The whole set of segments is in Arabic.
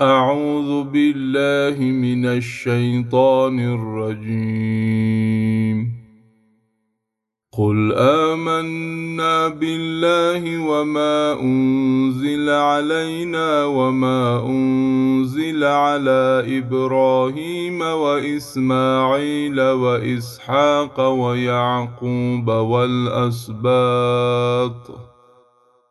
أعوذ بالله من الشيطان الرجيم. قل آمنا بالله وما أنزل علينا وما أنزل على إبراهيم وإسماعيل وإسحاق ويعقوب والأسباط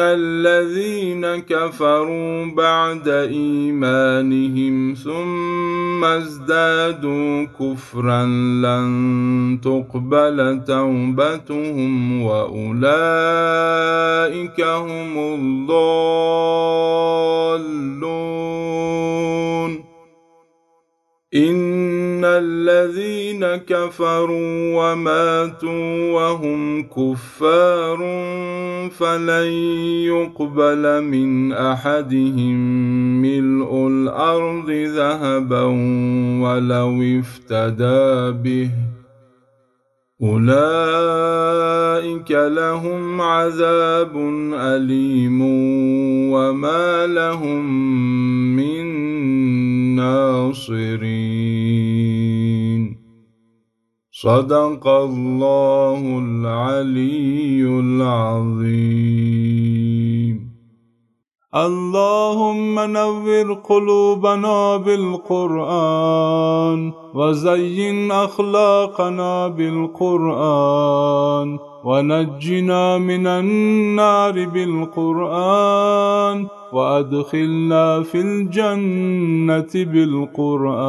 الذين كفروا بعد إيمانهم ثم ازدادوا كفرا لن تقبل توبتهم وأولئك هم الضالون إن الذين كفروا وماتوا وهم كفار فلن يقبل من أحدهم ملء الأرض ذهبا ولو افتدى به أولئك لهم عذاب أليم وما لهم من ناصرين صدق الله العلي اللهم نور قلوبنا بالقرآن وزين أخلاقنا بالقرآن ونجنا من النار بالقرآن وأدخلنا في الجنة بالقرآن.